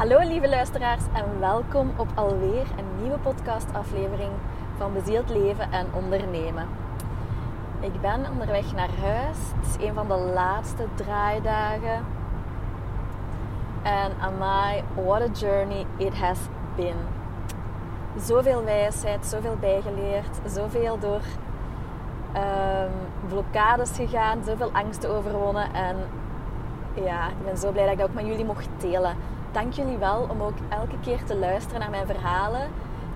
Hallo lieve luisteraars en welkom op alweer een nieuwe podcastaflevering van Bezield Leven en Ondernemen. Ik ben onderweg naar huis. Het is een van de laatste draaidagen. En amai, what a journey it has been. Zoveel wijsheid, zoveel bijgeleerd, zoveel door um, blokkades gegaan, zoveel angsten overwonnen. En ja, ik ben zo blij dat ik dat ook met jullie mocht delen dank jullie wel om ook elke keer te luisteren naar mijn verhalen,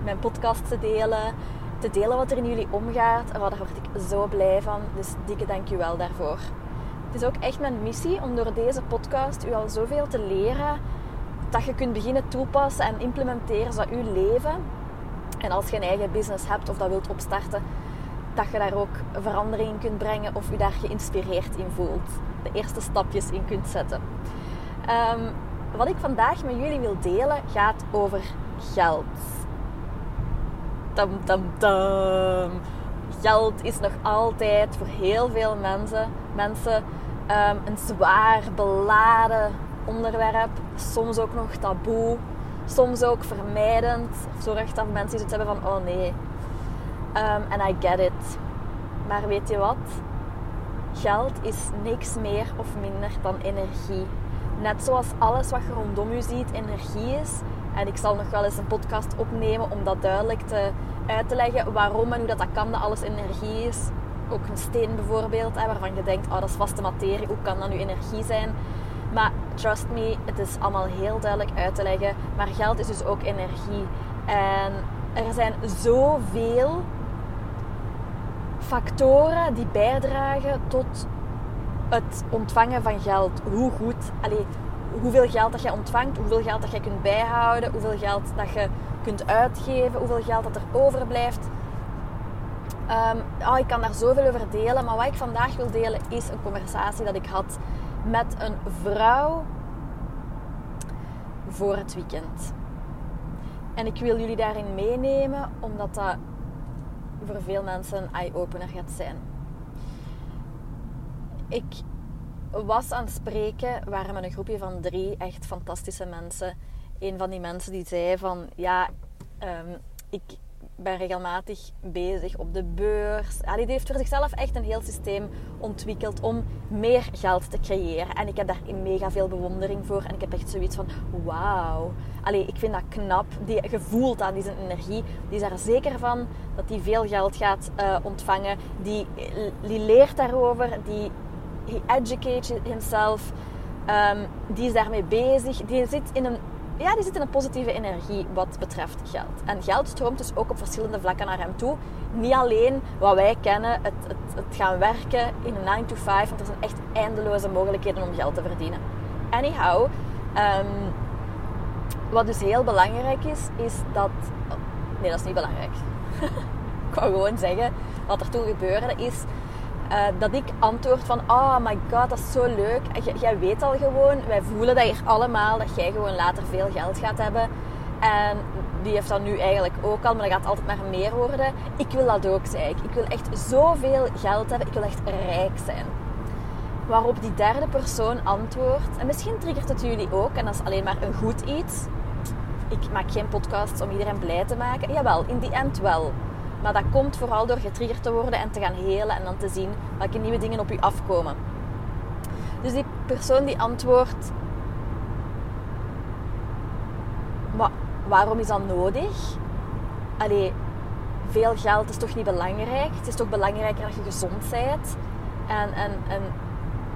mijn podcast te delen, te delen wat er in jullie omgaat. En daar word ik zo blij van. Dus dikke dank je wel daarvoor. Het is ook echt mijn missie om door deze podcast u al zoveel te leren dat je kunt beginnen toepassen en implementeren zodat uw leven. En als je een eigen business hebt of dat wilt opstarten, dat je daar ook verandering in kunt brengen of u daar geïnspireerd in voelt. De eerste stapjes in kunt zetten. Um, wat ik vandaag met jullie wil delen gaat over geld. Tam, tam, tam. Geld is nog altijd voor heel veel mensen, mensen um, een zwaar beladen onderwerp. Soms ook nog taboe. Soms ook vermijdend. Zorgt dat mensen iets hebben van, oh nee. En um, I get it. Maar weet je wat? Geld is niks meer of minder dan energie. Net zoals alles wat je rondom je ziet energie is. En ik zal nog wel eens een podcast opnemen om dat duidelijk te, uit te leggen waarom en hoe dat, dat kan dat alles energie is. Ook een steen bijvoorbeeld, hè, waarvan je denkt, oh, dat is vaste materie, hoe kan dat nu energie zijn? Maar trust me, het is allemaal heel duidelijk uit te leggen. Maar geld is dus ook energie. En er zijn zoveel factoren die bijdragen tot het ontvangen van geld. Hoe goed, allee, hoeveel geld dat je ontvangt, hoeveel geld dat je kunt bijhouden, hoeveel geld dat je kunt uitgeven, hoeveel geld dat er overblijft. Um, ik kan daar zoveel over delen, maar wat ik vandaag wil delen is een conversatie dat ik had met een vrouw voor het weekend. En ik wil jullie daarin meenemen, omdat dat voor veel mensen een eye-opener gaat zijn ik was aan het spreken, waren met een groepje van drie echt fantastische mensen. Een van die mensen die zei van, ja, um, ik ben regelmatig bezig op de beurs. Ja, die heeft voor zichzelf echt een heel systeem ontwikkeld om meer geld te creëren. En ik heb daar mega veel bewondering voor. En ik heb echt zoiets van, wauw. Allee, ik vind dat knap. Die gevoelt aan die zijn energie. Die is daar zeker van dat hij veel geld gaat uh, ontvangen. Die, die leert daarover. Die he educates himself. Um, die is daarmee bezig. Die zit, in een, ja, die zit in een positieve energie wat betreft geld. En geld stroomt dus ook op verschillende vlakken naar hem toe. Niet alleen wat wij kennen, het, het, het gaan werken in een 9 to 5, want er zijn echt eindeloze mogelijkheden om geld te verdienen. Anyhow, um, wat dus heel belangrijk is, is dat. Nee, dat is niet belangrijk. ik wou gewoon zeggen, wat er toen gebeurde, is uh, dat ik antwoord van, oh my god, dat is zo leuk. jij weet al gewoon, wij voelen dat hier allemaal, dat jij gewoon later veel geld gaat hebben. En die heeft dat nu eigenlijk ook al, maar dat gaat altijd maar meer worden. Ik wil dat ook, zei ik. Ik wil echt zoveel geld hebben, ik wil echt rijk zijn. Waarop die derde persoon antwoordt, en misschien triggert het jullie ook, en dat is alleen maar een goed iets. Ik maak geen podcasts om iedereen blij te maken. Jawel, in die end wel. Maar dat komt vooral door getriggerd te worden en te gaan helen en dan te zien welke nieuwe dingen op je afkomen. Dus die persoon die antwoordt: waarom is dat nodig? Allee, veel geld is toch niet belangrijk? Het is toch belangrijker dat je gezond bent? En, en, en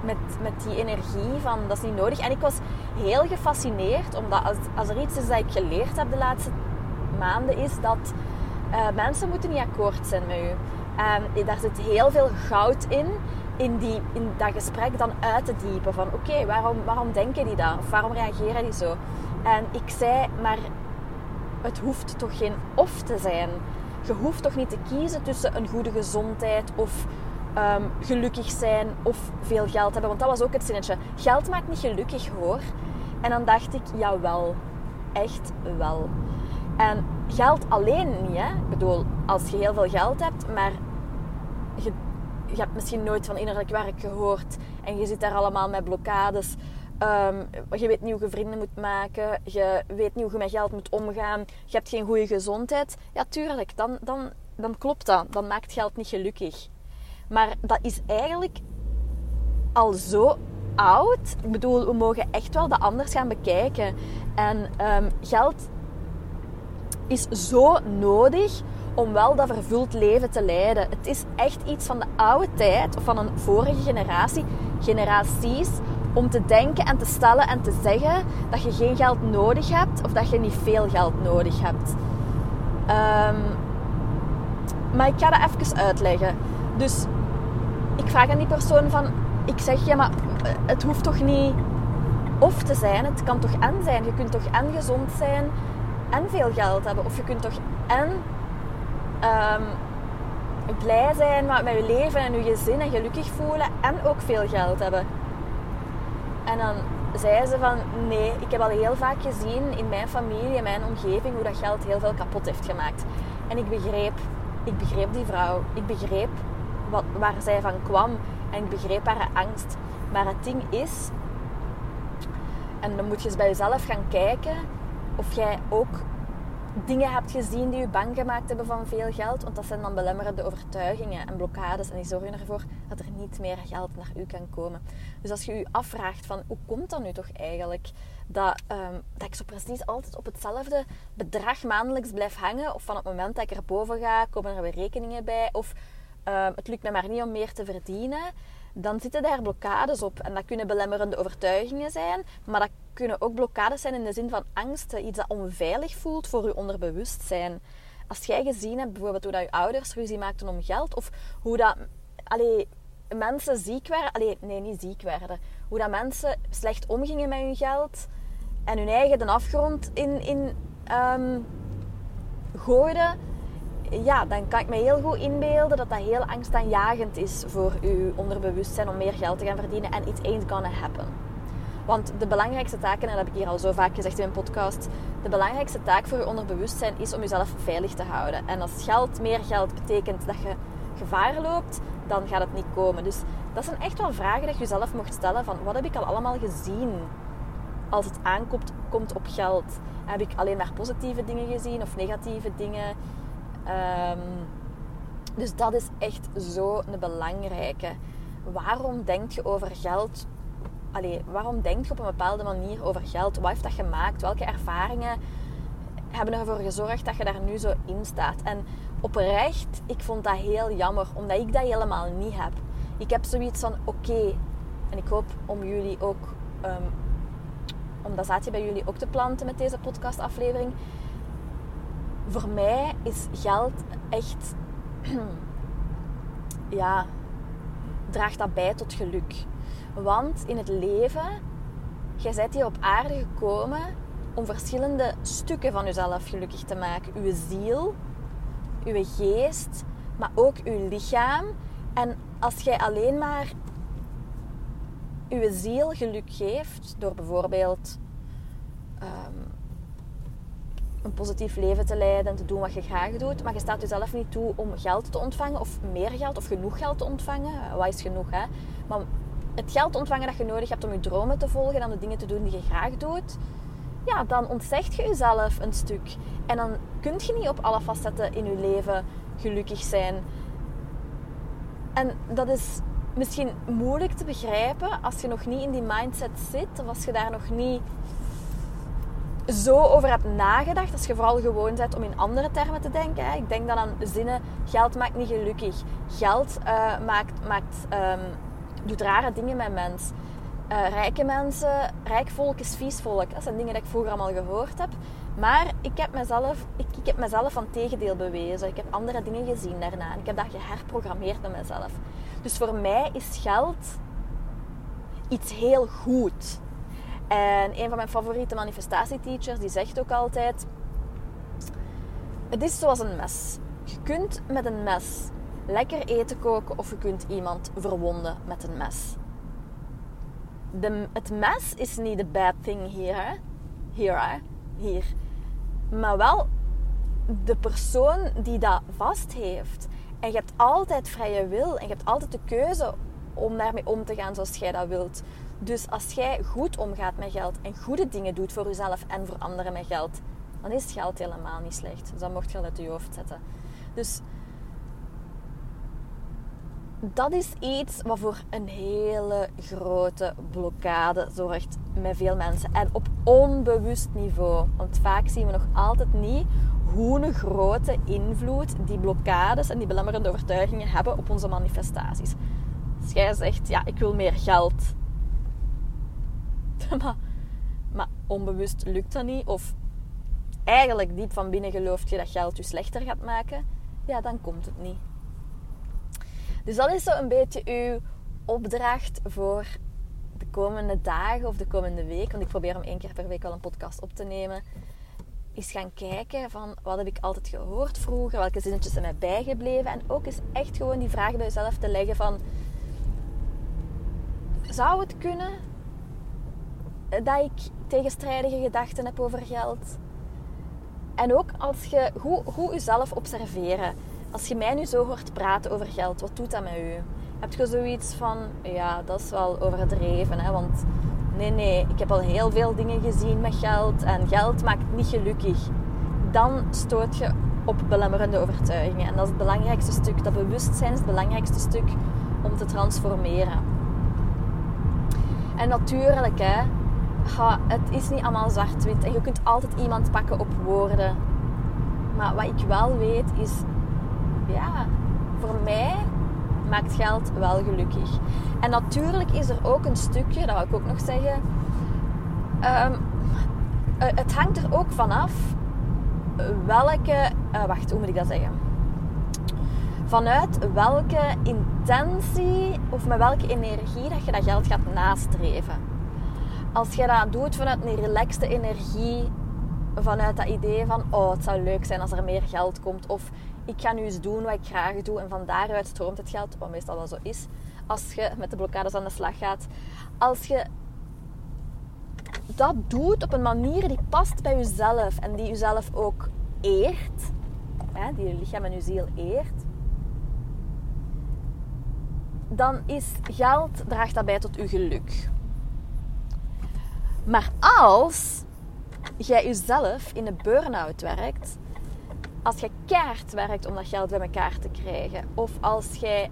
met, met die energie van dat is niet nodig. En ik was heel gefascineerd, omdat als, als er iets is dat ik geleerd heb de laatste maanden, is dat uh, mensen moeten niet akkoord zijn met u. En daar zit heel veel goud in, in, die, in dat gesprek dan uit te diepen. Van oké, waarom, waarom denken die dat? Of waarom reageren die zo? En ik zei, maar het hoeft toch geen of te zijn. Je hoeft toch niet te kiezen tussen een goede gezondheid of um, gelukkig zijn of veel geld hebben. Want dat was ook het zinnetje. Geld maakt niet gelukkig hoor. En dan dacht ik, jawel, echt wel. En geld alleen niet. Hè? Ik bedoel, als je heel veel geld hebt, maar je, je hebt misschien nooit van innerlijk werk gehoord en je zit daar allemaal met blokkades Ehm, je weet niet hoe je vrienden moet maken. Je weet niet hoe je met geld moet omgaan. Je hebt geen goede gezondheid. Ja, tuurlijk. Dan, dan, dan klopt dat. Dan maakt geld niet gelukkig. Maar dat is eigenlijk al zo oud. Ik bedoel, we mogen echt wel dat anders gaan bekijken. En ehm, geld is zo nodig om wel dat vervuld leven te leiden. Het is echt iets van de oude tijd, of van een vorige generatie, generaties, om te denken en te stellen en te zeggen dat je geen geld nodig hebt of dat je niet veel geld nodig hebt. Ehm, maar ik ga dat even uitleggen. Dus ik vraag aan die persoon van, ik zeg ja, maar het hoeft toch niet of te zijn, het kan toch en zijn. Je kunt toch en gezond zijn en veel geld hebben. Of je kunt toch en um, blij zijn met je leven en je gezin en gelukkig voelen en ook veel geld hebben. En dan zei ze van nee, ik heb al heel vaak gezien in mijn familie, in mijn omgeving, hoe dat geld heel veel kapot heeft gemaakt. En ik begreep, ik begreep die vrouw. Ik begreep wat, waar zij van kwam. En ik begreep haar angst. Maar het ding is, en dan moet je eens bij jezelf gaan kijken of jij ook dingen hebt gezien die je bang gemaakt hebben van veel geld. Want dat zijn dan belemmerende overtuigingen en blokkades. En die zorgen ervoor dat er niet meer geld naar u kan komen. Dus als je je afvraagt van hoe komt dat nu toch eigenlijk dat, um, dat ik zo precies altijd op hetzelfde bedrag maandelijks blijf hangen. Of van het moment dat ik er boven ga, komen er weer rekeningen bij. Of um, het lukt me maar niet om meer te verdienen dan zitten daar blokkades op. En dat kunnen belemmerende overtuigingen zijn, maar dat kunnen ook blokkades zijn in de zin van angsten. Iets dat onveilig voelt voor je onderbewustzijn. Als jij gezien hebt bijvoorbeeld hoe dat je ouders ruzie maakten om geld, of hoe dat allee, mensen ziek werden, allee, nee, niet ziek werden, hoe dat mensen slecht omgingen met hun geld en hun eigen de afgrond in, in um, gooiden ja, dan kan ik me heel goed inbeelden dat dat heel angstaanjagend is voor uw onderbewustzijn om meer geld te gaan verdienen en it ain't gonna happen. Want de belangrijkste taak, en dat heb ik hier al zo vaak gezegd in mijn podcast, de belangrijkste taak voor je onderbewustzijn is om jezelf veilig te houden. En als geld, meer geld betekent dat je gevaar loopt, dan gaat het niet komen. Dus dat zijn echt wel vragen dat je jezelf mocht stellen van wat heb ik al allemaal gezien als het aankomt komt op geld? Heb ik alleen maar positieve dingen gezien of negatieve dingen? Um, dus dat is echt zo een belangrijke. Waarom denk je over geld? Allee, waarom denk je op een bepaalde manier over geld? Wat heeft dat gemaakt? Welke ervaringen hebben ervoor gezorgd dat je daar nu zo in staat? En oprecht, ik vond dat heel jammer, omdat ik dat helemaal niet heb. Ik heb zoiets van, oké, en ik hoop om jullie ook, um, om dat zaadje bij jullie ook te planten met deze podcastaflevering voor mij is geld echt, ja, draagt dat bij tot geluk. Want in het leven, jij bent hier op aarde gekomen om verschillende stukken van jezelf gelukkig te maken. Uw ziel, uw geest, maar ook uw lichaam. En als jij alleen maar uw ziel geluk geeft door bijvoorbeeld um, een positief leven te leiden en te doen wat je graag doet. Maar je staat jezelf niet toe om geld te ontvangen of meer geld of genoeg geld te ontvangen. Wat is genoeg, hè? Maar het geld ontvangen dat je nodig hebt om je dromen te volgen en de dingen te doen die je graag doet, ja, dan ontzegt je jezelf een stuk. En dan kun je niet op alle facetten in je leven gelukkig zijn. En dat is misschien moeilijk te begrijpen als je nog niet in die mindset zit of als je daar nog niet zo over hebt nagedacht, als je vooral gewoon bent om in andere termen te denken. Ik denk dan aan zinnen, geld maakt niet gelukkig. Geld uh, maakt, maakt, um, doet rare dingen met mens. Uh, rijke mensen, rijk volk is vies volk. Dat zijn dingen die ik vroeger allemaal gehoord heb. Maar ik heb mezelf, ik, ik heb mezelf van tegendeel bewezen. Ik heb andere dingen gezien daarna. En ik heb dat geherprogrammeerd met mezelf. Dus voor mij is geld iets heel goed. En een van mijn favoriete manifestatieteachers die zegt ook altijd: Het is zoals een mes. Je kunt met een mes lekker eten koken of je kunt iemand verwonden met een mes. Het mes is niet de bad thing hier? Hier? Hier. Maar wel de persoon die dat vast heeft. En je hebt altijd vrije wil en je hebt altijd de keuze om daarmee om te gaan zoals jij dat wilt. Dus als jij goed omgaat met geld en goede dingen doet voor jezelf en voor anderen met geld, dan is geld helemaal niet slecht. Dus dat mocht je uit je hoofd zetten. Dus dat is iets wat voor een hele grote blokkade zorgt met veel mensen. En op onbewust niveau. Want vaak zien we nog altijd niet hoe een grote invloed die blokkades en die belemmerende overtuigingen hebben op onze manifestaties. Als jij zegt, ja, ik wil meer geld. maar, maar onbewust lukt dat niet. Of eigenlijk diep van binnen gelooft je dat geld je slechter gaat maken. Ja, dan komt het niet. Dus dat is zo een beetje uw opdracht voor de komende dagen of de komende week. Want ik probeer om één keer per week wel een podcast op te nemen. Is gaan kijken van wat heb ik altijd gehoord vroeger, welke zinnetjes zijn mij bijgebleven. En ook eens echt gewoon die vraag bij jezelf te leggen van... Zou het kunnen dat ik tegenstrijdige gedachten heb over geld? En ook als je hoe, hoe jezelf observeren. Als je mij nu zo hoort praten over geld, wat doet dat met u? Heb je zoiets van, ja, dat is wel overdreven, hè? want nee, nee, ik heb al heel veel dingen gezien met geld en geld maakt niet gelukkig. Dan stoot je op belemmerende overtuigingen. En dat is het belangrijkste stuk. Dat bewustzijn is het belangrijkste stuk om te transformeren. En natuurlijk, hè, het is niet allemaal zwart-wit. En je kunt altijd iemand pakken op woorden. Maar wat ik wel weet is ja, voor mij maakt geld wel gelukkig. En natuurlijk is er ook een stukje, dat wil ik ook nog zeggen. Um, het hangt er ook vanaf welke. Uh, wacht, hoe moet ik dat zeggen? Vanuit welke intentie of met welke energie dat je dat geld gaat nastreven. Als je dat doet vanuit een relaxte energie, vanuit dat idee van oh, het zou leuk zijn als er meer geld komt. Of ik ga nu eens doen wat ik graag doe en van daaruit stroomt het geld, wat meestal wel zo is, als je met de blokkades aan de slag gaat. Als je dat doet op een manier die past bij jezelf en die jezelf ook eert, hè, die je lichaam en je ziel eert, dan is geld, draagt dat bij tot je geluk. Maar als jij jezelf in een burn-out werkt, als je kaart werkt om dat geld bij elkaar te krijgen, of als jij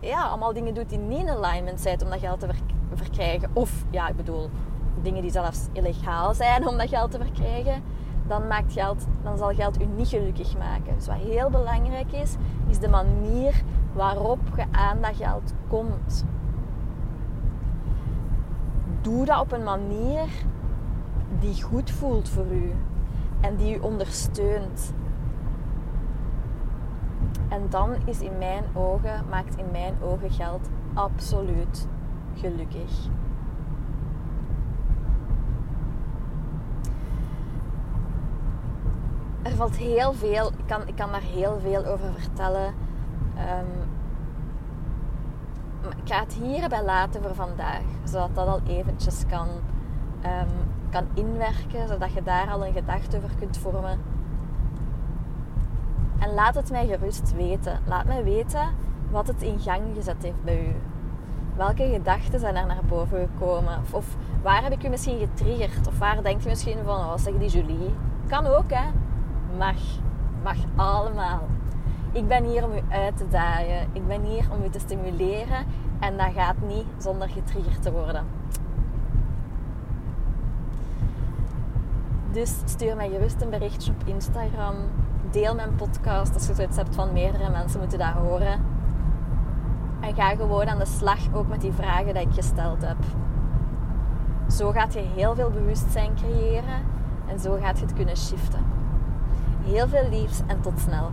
ja, allemaal dingen doet die niet in alignment zijn om dat geld te verkrijgen, of ja, ik bedoel, dingen die zelfs illegaal zijn om dat geld te verkrijgen, dan, maakt geld, dan zal geld u niet gelukkig maken. Dus wat heel belangrijk is, is de manier waarop je aan dat geld komt. Doe dat op een manier die goed voelt voor u en die u ondersteunt. En dan is in mijn ogen, maakt in mijn ogen geld absoluut gelukkig. Er valt heel veel, ik kan, ik kan daar heel veel over vertellen. Um, ik ga het hierbij laten voor vandaag, zodat dat al eventjes kan, um, kan inwerken, zodat je daar al een gedachte over kunt vormen en laat het mij gerust weten. Laat mij weten wat het in gang gezet heeft bij u. Welke gedachten zijn er naar boven gekomen? Of, waar heb ik u misschien getriggerd? Of waar denkt u misschien van, oh, zeg die Julie? Kan ook, hè? Mag. Mag allemaal. Ik ben hier om u uit te dagen. Ik ben hier om u te stimuleren. En dat gaat niet zonder getriggerd te worden. Dus stuur mij gerust een berichtje op Instagram deel mijn podcast als je zoiets hebt van meerdere mensen moeten dat horen. En ga gewoon aan de slag ook met die vragen die ik gesteld heb. Zo gaat je heel veel bewustzijn creëren en zo gaat je het kunnen shiften. Heel veel liefs en tot snel.